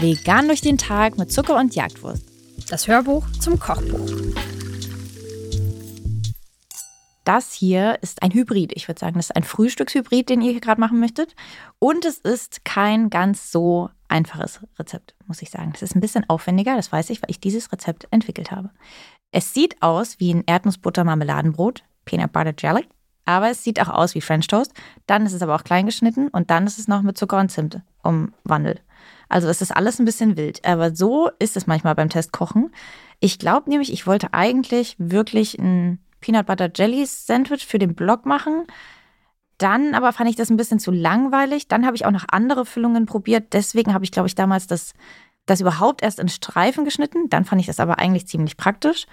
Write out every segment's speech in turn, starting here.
Vegan durch den Tag mit Zucker und Jagdwurst. Das Hörbuch zum Kochbuch. Das hier ist ein Hybrid. Ich würde sagen, das ist ein Frühstückshybrid, den ihr hier gerade machen möchtet. Und es ist kein ganz so einfaches Rezept, muss ich sagen. Es ist ein bisschen aufwendiger, das weiß ich, weil ich dieses Rezept entwickelt habe. Es sieht aus wie ein Erdnussbutter-Marmeladenbrot, Peanut Butter Jelly, aber es sieht auch aus wie French Toast. Dann ist es aber auch klein geschnitten und dann ist es noch mit Zucker und Zimt umwandelt. Also es ist alles ein bisschen wild. Aber so ist es manchmal beim Testkochen. Ich glaube nämlich, ich wollte eigentlich wirklich ein Peanut Butter Jelly Sandwich für den Blog machen. Dann aber fand ich das ein bisschen zu langweilig. Dann habe ich auch noch andere Füllungen probiert. Deswegen habe ich, glaube ich, damals das, das überhaupt erst in Streifen geschnitten. Dann fand ich das aber eigentlich ziemlich praktisch.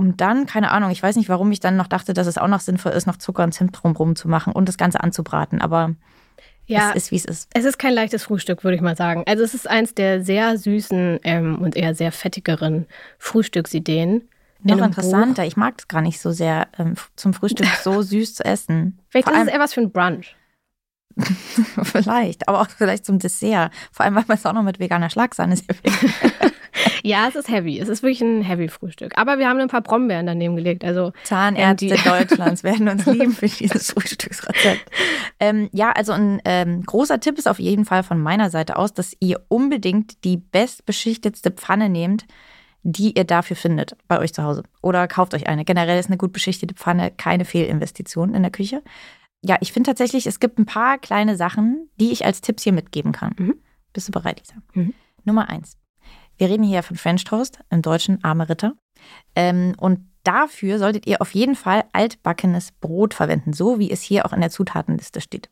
Und dann, keine Ahnung, ich weiß nicht, warum ich dann noch dachte, dass es auch noch sinnvoll ist, noch Zucker und Zimt drumherum zu machen und das Ganze anzubraten. Aber ja, es ist, wie es ist. Es ist kein leichtes Frühstück, würde ich mal sagen. Also es ist eins der sehr süßen ähm, und eher sehr fettigeren Frühstücksideen. Noch interessanter, Buch. ich mag es gar nicht so sehr, ähm, zum Frühstück so süß zu essen. Vielleicht Vor ist es eher was für ein Brunch. vielleicht, aber auch vielleicht zum Dessert. Vor allem, weil man es auch noch mit veganer Schlagsahne serviert. Ja, es ist heavy. Es ist wirklich ein heavy Frühstück. Aber wir haben ein paar Brombeeren daneben gelegt. Also Zahnärzte Deutschlands werden uns lieben für dieses Frühstücksrezept. Ähm, ja, also ein ähm, großer Tipp ist auf jeden Fall von meiner Seite aus, dass ihr unbedingt die bestbeschichtetste Pfanne nehmt, die ihr dafür findet bei euch zu Hause. Oder kauft euch eine. Generell ist eine gut beschichtete Pfanne keine Fehlinvestition in der Küche. Ja, ich finde tatsächlich, es gibt ein paar kleine Sachen, die ich als Tipps hier mitgeben kann. Mhm. Bist du bereit, Lisa? Mhm. Nummer eins. Wir reden hier von French Toast, im Deutschen arme Ritter. Ähm, und dafür solltet ihr auf jeden Fall altbackenes Brot verwenden, so wie es hier auch in der Zutatenliste steht.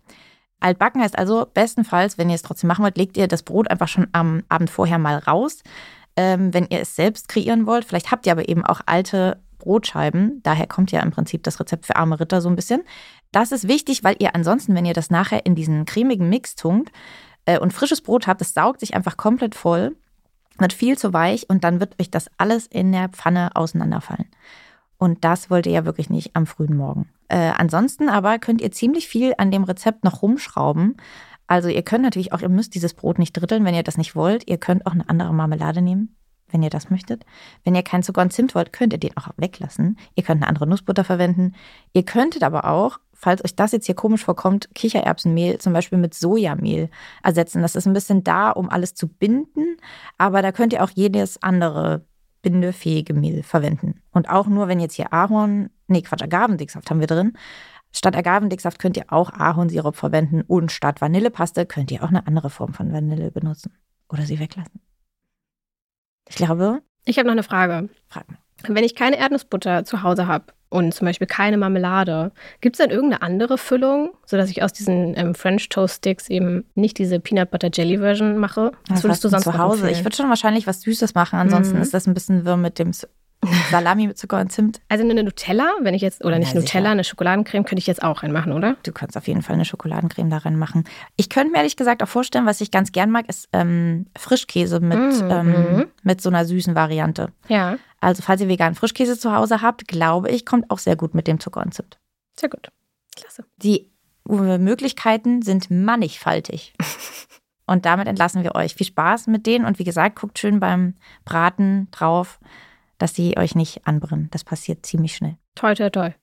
Altbacken heißt also, bestenfalls, wenn ihr es trotzdem machen wollt, legt ihr das Brot einfach schon am Abend vorher mal raus. Ähm, wenn ihr es selbst kreieren wollt, vielleicht habt ihr aber eben auch alte Brotscheiben. Daher kommt ja im Prinzip das Rezept für arme Ritter so ein bisschen. Das ist wichtig, weil ihr ansonsten, wenn ihr das nachher in diesen cremigen Mix tunkt äh, und frisches Brot habt, das saugt sich einfach komplett voll, wird viel zu weich und dann wird euch das alles in der Pfanne auseinanderfallen. Und das wollt ihr ja wirklich nicht am frühen Morgen. Äh, ansonsten aber könnt ihr ziemlich viel an dem Rezept noch rumschrauben. Also ihr könnt natürlich auch, ihr müsst dieses Brot nicht dritteln, wenn ihr das nicht wollt. Ihr könnt auch eine andere Marmelade nehmen wenn ihr das möchtet. Wenn ihr keinen Zucker und Zimt wollt, könnt ihr den auch weglassen. Ihr könnt eine andere Nussbutter verwenden. Ihr könntet aber auch, falls euch das jetzt hier komisch vorkommt, Kichererbsenmehl zum Beispiel mit Sojamehl ersetzen. Das ist ein bisschen da, um alles zu binden, aber da könnt ihr auch jedes andere bindefähige Mehl verwenden. Und auch nur, wenn jetzt hier Ahorn, nee, Quatsch, Agavendicksaft haben wir drin. Statt Agavendicksaft könnt ihr auch Ahornsirup verwenden und statt Vanillepaste könnt ihr auch eine andere Form von Vanille benutzen oder sie weglassen. Ich glaube. Ich habe noch eine Frage. Frag mal. Wenn ich keine Erdnussbutter zu Hause habe und zum Beispiel keine Marmelade, gibt es dann irgendeine andere Füllung, sodass ich aus diesen ähm, French Toast Sticks eben nicht diese Peanut Butter Jelly Version mache? Was, was würdest du sonst zu Hause? Ich würde schon wahrscheinlich was Süßes machen. Ansonsten mhm. ist das ein bisschen wirr mit dem Salami mit Zucker und Zimt. Also eine Nutella, wenn ich jetzt, oder nicht ja, Nutella, eine Schokoladencreme könnte ich jetzt auch reinmachen, oder? Du könntest auf jeden Fall eine Schokoladencreme da reinmachen. Ich könnte mir ehrlich gesagt auch vorstellen, was ich ganz gern mag, ist ähm, Frischkäse mit, mhm. ähm, mit so einer süßen Variante. Ja. Also falls ihr veganen Frischkäse zu Hause habt, glaube ich, kommt auch sehr gut mit dem Zucker und Zimt. Sehr gut. Klasse. Die äh, Möglichkeiten sind mannigfaltig. und damit entlassen wir euch. Viel Spaß mit denen und wie gesagt, guckt schön beim Braten drauf dass sie euch nicht anbrennen. Das passiert ziemlich schnell. Toi, toi, toi.